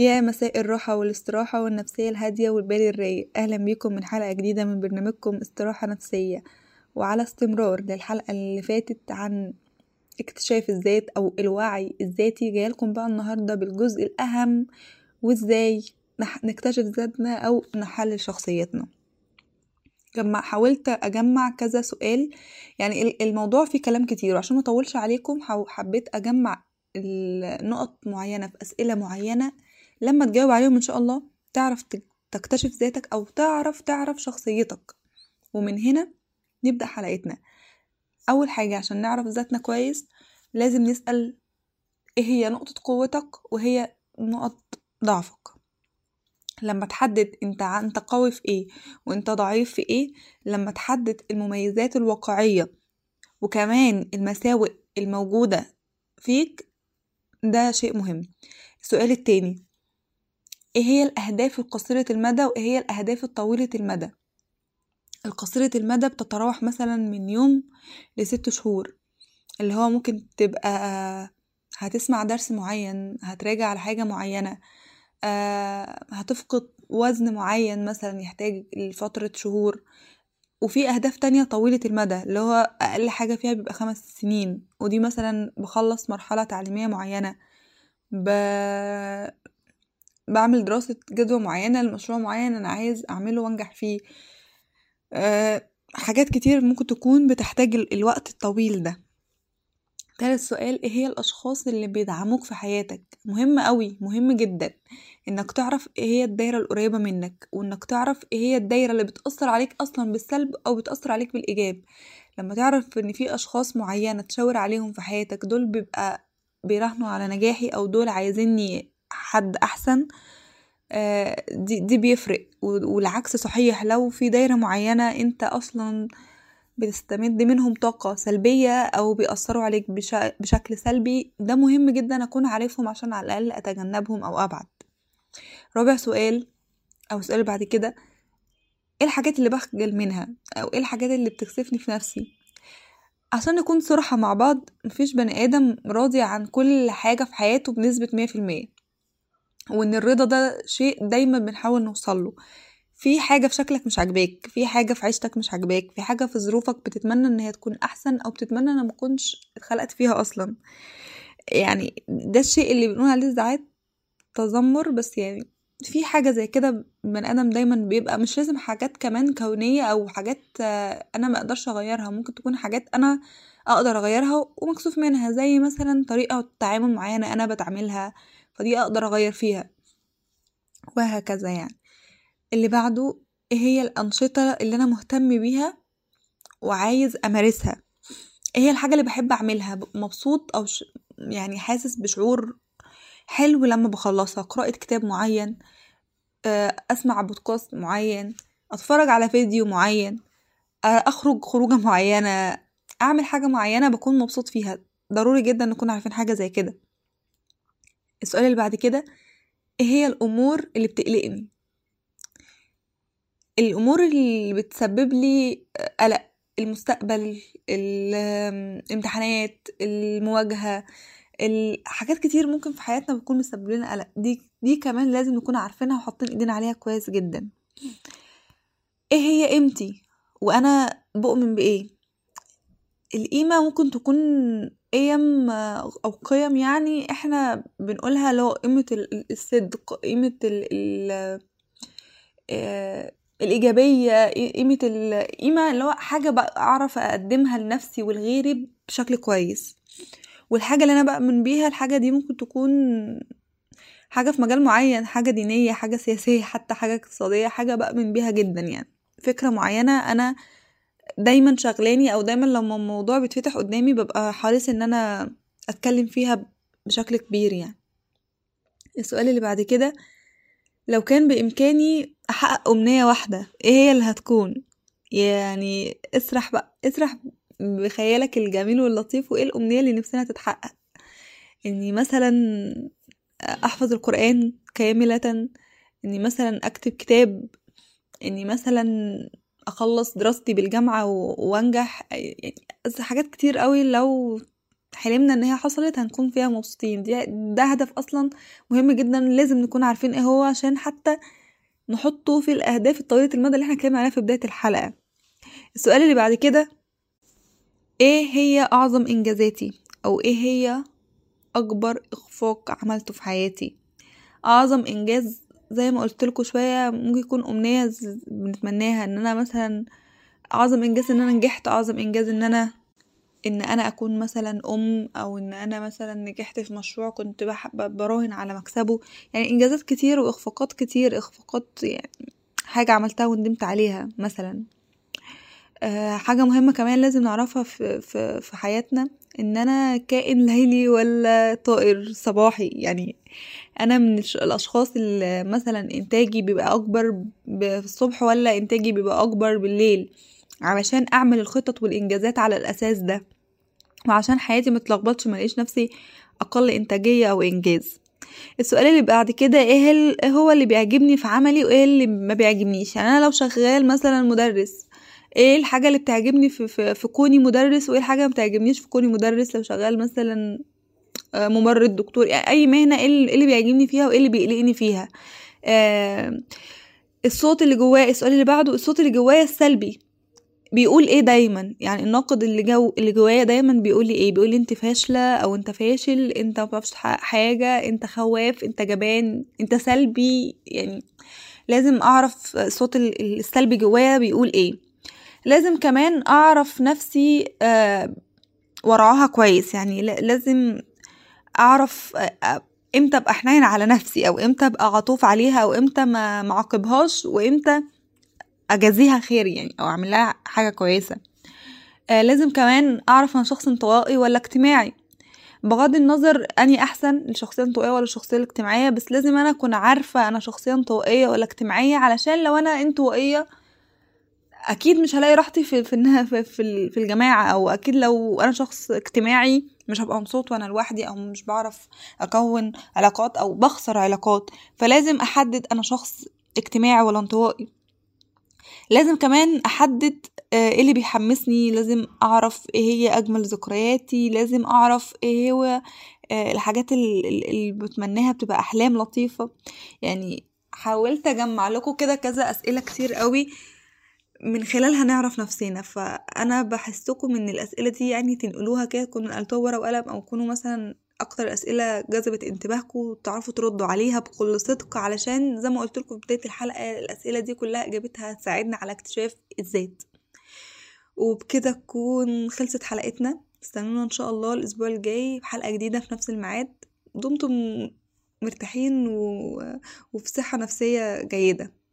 يا مساء الراحة والاستراحة والنفسية الهادية والبال الرايق. أهلا بيكم من حلقة جديدة من برنامجكم استراحة نفسية. وعلى استمرار للحلقة اللي فاتت عن اكتشاف الذات أو الوعي الذاتي جايلكم بقى النهاردة بالجزء الأهم وإزاي نكتشف ذاتنا أو نحلل شخصيتنا. جمع حاولت أجمع كذا سؤال يعني الموضوع فيه كلام كتير. وعشان مطولش عليكم حبيت أجمع نقط معينة في أسئلة معينة لما تجاوب عليهم إن شاء الله تعرف تكتشف ذاتك أو تعرف تعرف شخصيتك. ومن هنا نبدأ حلقتنا. أول حاجة عشان نعرف ذاتنا كويس لازم نسأل إيه هي نقطة قوتك وهي نقط ضعفك. لما تحدد أنت أنت قوي في إيه وأنت ضعيف في إيه لما تحدد المميزات الواقعية وكمان المساوئ الموجودة فيك ده شيء مهم. السؤال التاني إيه هي الأهداف القصيرة المدى وإيه هي الأهداف الطويلة المدى؟ القصيرة المدى بتتراوح مثلا من يوم لست شهور اللي هو ممكن تبقى هتسمع درس معين هتراجع على حاجة معينة آه هتفقد وزن معين مثلا يحتاج لفترة شهور وفي أهداف تانية طويلة المدى اللي هو أقل حاجة فيها بيبقى خمس سنين ودي مثلا بخلص مرحلة تعليمية معينة ب... بعمل دراسة جدوى معينة لمشروع معين أنا عايز أعمله وأنجح فيه. أه حاجات كتير ممكن تكون بتحتاج الوقت الطويل ده. تالت سؤال إيه هي الأشخاص اللي بيدعموك في حياتك؟ مهم قوي مهم جدا. إنك تعرف إيه هي الدايرة القريبة منك وإنك تعرف إيه هي الدايرة اللي بتأثر عليك أصلا بالسلب أو بتأثر عليك بالإيجاب. لما تعرف إن في أشخاص معينة تشاور عليهم في حياتك دول بيبقى بيراهنوا على نجاحي أو دول عايزيني حد أحسن دي, دي بيفرق. والعكس صحيح لو في دايرة معينة أنت أصلا بتستمد منهم طاقة سلبية أو بيأثروا عليك بشكل سلبي ده مهم جدا أكون عارفهم عشان على الأقل أتجنبهم أو أبعد. رابع سؤال أو اللي بعد كده إيه الحاجات اللي بخجل منها؟ أو إيه الحاجات اللي بتكسفني في نفسي؟ عشان نكون صراحة مع بعض مفيش بني آدم راضي عن كل حاجة في حياته بنسبة مية في المية. وإن الرضا ده شيء دايما بنحاول نوصله في حاجة في شكلك مش عاجباك في حاجة في عيشتك مش عاجباك في حاجة في ظروفك بتتمنى إن هي تكون أحسن أو بتتمنى ان مكنش اتخلقت فيها أصلا. يعني ده الشيء اللي بنقول عليه ساعات تذمر بس يعني في حاجة زي كده بني آدم دايما بيبقى مش لازم حاجات كمان كونية أو حاجات أنا ما أقدرش أغيرها ممكن تكون حاجات أنا أقدر أغيرها ومكسوف منها زي مثلا طريقة تعامل معينة أنا بتعملها فدي أقدر أغير فيها. وهكذا يعني. اللي بعده إيه هي الأنشطة اللي أنا مهتم بيها وعايز أمارسها. إيه هي الحاجة اللي بحب أعملها. مبسوط أو ش... يعني حاسس بشعور حلو لما بخلصها. قراءة كتاب معين أسمع بودكاست معين أتفرج على فيديو معين أخرج خروجة معينة أعمل حاجة معينة بكون مبسوط فيها. ضروري جدا نكون عارفين حاجة زي كده. السؤال اللي بعد كده إيه هي الأمور اللي بتقلقني؟ الأمور اللي بتسبب لي قلق المستقبل الامتحانات المواجهة حاجات كتير ممكن في حياتنا بتكون مسبب لنا قلق. دي دي كمان لازم نكون عارفينها وحاطين إيدينا عليها كويس جدا. إيه هي قيمتي؟ وأنا بؤمن بإيه؟ القيمة ممكن تكون قيم أو قيم يعني إحنا بنقولها لو قيمة الصدق قيمة ال ال الإيجابية قيمة القيمة اللي هو حاجة بقى أعرف أقدمها لنفسي ولغيري بشكل كويس. والحاجة اللي أنا بؤمن بيها الحاجة دي ممكن تكون حاجة في مجال معين حاجة دينية حاجة سياسية حتى حاجة اقتصادية حاجة بؤمن بيها جدا يعني. فكرة معينة أنا دايما شغلاني أو دايما لما الموضوع بيتفتح قدامي ببقى حريص إن أنا أتكلم فيها بشكل كبير يعني. السؤال اللي بعد كده لو كان بإمكاني أحقق أمنية واحدة إيه هي اللي هتكون؟ يعني اسرح بقى اسرح بخيالك الجميل واللطيف وإيه الأمنية اللي نفسنا تتحقق؟ إني مثلا أحفظ القرآن كاملة إني مثلا أكتب كتاب إني مثلا أخلص دراستي بالجامعة وأنجح. يعني حاجات كتير قوي لو حلمنا إن هي حصلت هنكون فيها مبسوطين. دي ده هدف أصلا مهم جدا لازم نكون عارفين إيه هو عشان حتى نحطه في الأهداف الطويله المدى اللي إحنا اتكلمنا عليها في بداية الحلقة. السؤال اللي بعد كده إيه هي أعظم إنجازاتي؟ أو إيه هي أكبر إخفاق عملته في حياتي؟ أعظم إنجاز زي ما قلت لكم شوية ممكن يكون أمنية بنتمناها إن أنا مثلا أعظم إنجاز إن أنا نجحت أعظم إنجاز إن أنا إن أنا أكون مثلا أم أو إن أنا مثلا نجحت في مشروع كنت براهن على مكسبه. يعني إنجازات كتير وإخفاقات كتير إخفاقات يعني حاجة عملتها وندمت عليها مثلا. أه حاجة مهمة كمان لازم نعرفها في, في, في حياتنا إن أنا كائن ليلي ولا طائر صباحي. يعني أنا من الأشخاص اللي مثلا إنتاجي بيبقى أكبر الصبح ولا إنتاجي بيبقى أكبر بالليل علشان أعمل الخطط والإنجازات على الأساس ده. وعشان حياتي متلخبطش ملاقيش نفسي أقل إنتاجية أو إنجاز. السؤال اللي بعد كده إيه هو اللي بيعجبني في عملي وإيه اللي ما بيعجبنيش؟ يعني أنا لو شغال مثلا مدرس إيه الحاجة اللي بتعجبني في, في, في كوني مدرس وإيه الحاجة ما بتعجبنيش في كوني مدرس؟ لو شغال مثلا ممرض دكتور يعني أي مهنة إيه اللي بيعجبني فيها وإيه اللي بيقلقني فيها. آه الصوت اللي جوايا السؤال اللي بعده الصوت اللي جوايا السلبي. بيقول إيه دايما؟ يعني الناقد اللي جو اللي جوايا دايما بيقول لي إيه؟ بيقول لي أنت فاشلة أو أنت فاشل أنت ما بتعرفش تحقق حاجة أنت خواف أنت جبان أنت سلبي. يعني لازم أعرف صوت السلبي جوايا بيقول إيه. لازم كمان أعرف نفسي آه وراها كويس. يعني لازم أعرف آه إمتى أبقى حنين على نفسي؟ أو إمتى أبقى عطوف عليها؟ أو إمتى ما معاقبهاش وإمتى أجازيها خير يعني؟ أو أعمل لها حاجة كويسة. آه لازم كمان أعرف أنا شخص انطوائي ولا اجتماعي. بغض النظر اني أحسن الشخصية الانطوائية ولا الشخصية الاجتماعية بس لازم أنا أكون عارفة أنا شخصية انطوائية ولا اجتماعية علشان لو أنا انطوائية أكيد مش هلاقي راحتي في في في, في الجماعة. أو أكيد لو أنا شخص اجتماعي مش هبقى مبسوط وأنا لوحدي أو مش بعرف أكون علاقات أو بخسر علاقات. فلازم أحدد أنا شخص اجتماعي ولا انطوائي. لازم كمان أحدد إيه اللي بيحمسني. لازم أعرف إيه هي أجمل ذكرياتي. لازم أعرف إيه هو الحاجات اللي بتمناها بتبقى أحلام لطيفة. يعني حاولت أجمع لكم كده كذا أسئلة كتير قوي. من خلالها نعرف نفسنا. فأنا بحسكم إن الأسئلة دي يعني تنقلوها كده تكونوا نقلتوها ورقة وقلم أو تكونوا مثلا أكتر أسئلة جذبت انتباهكم وتعرفوا تردوا عليها بكل صدق علشان زي ما قلت لكم في بداية الحلقة الأسئلة دي كلها إجابتها هتساعدنا على اكتشاف الذات. وبكده تكون خلصت حلقتنا. استنونا إن شاء الله الأسبوع الجاي في حلقة جديدة في نفس الميعاد. دمتم مرتاحين و... وفي صحة نفسية جيدة.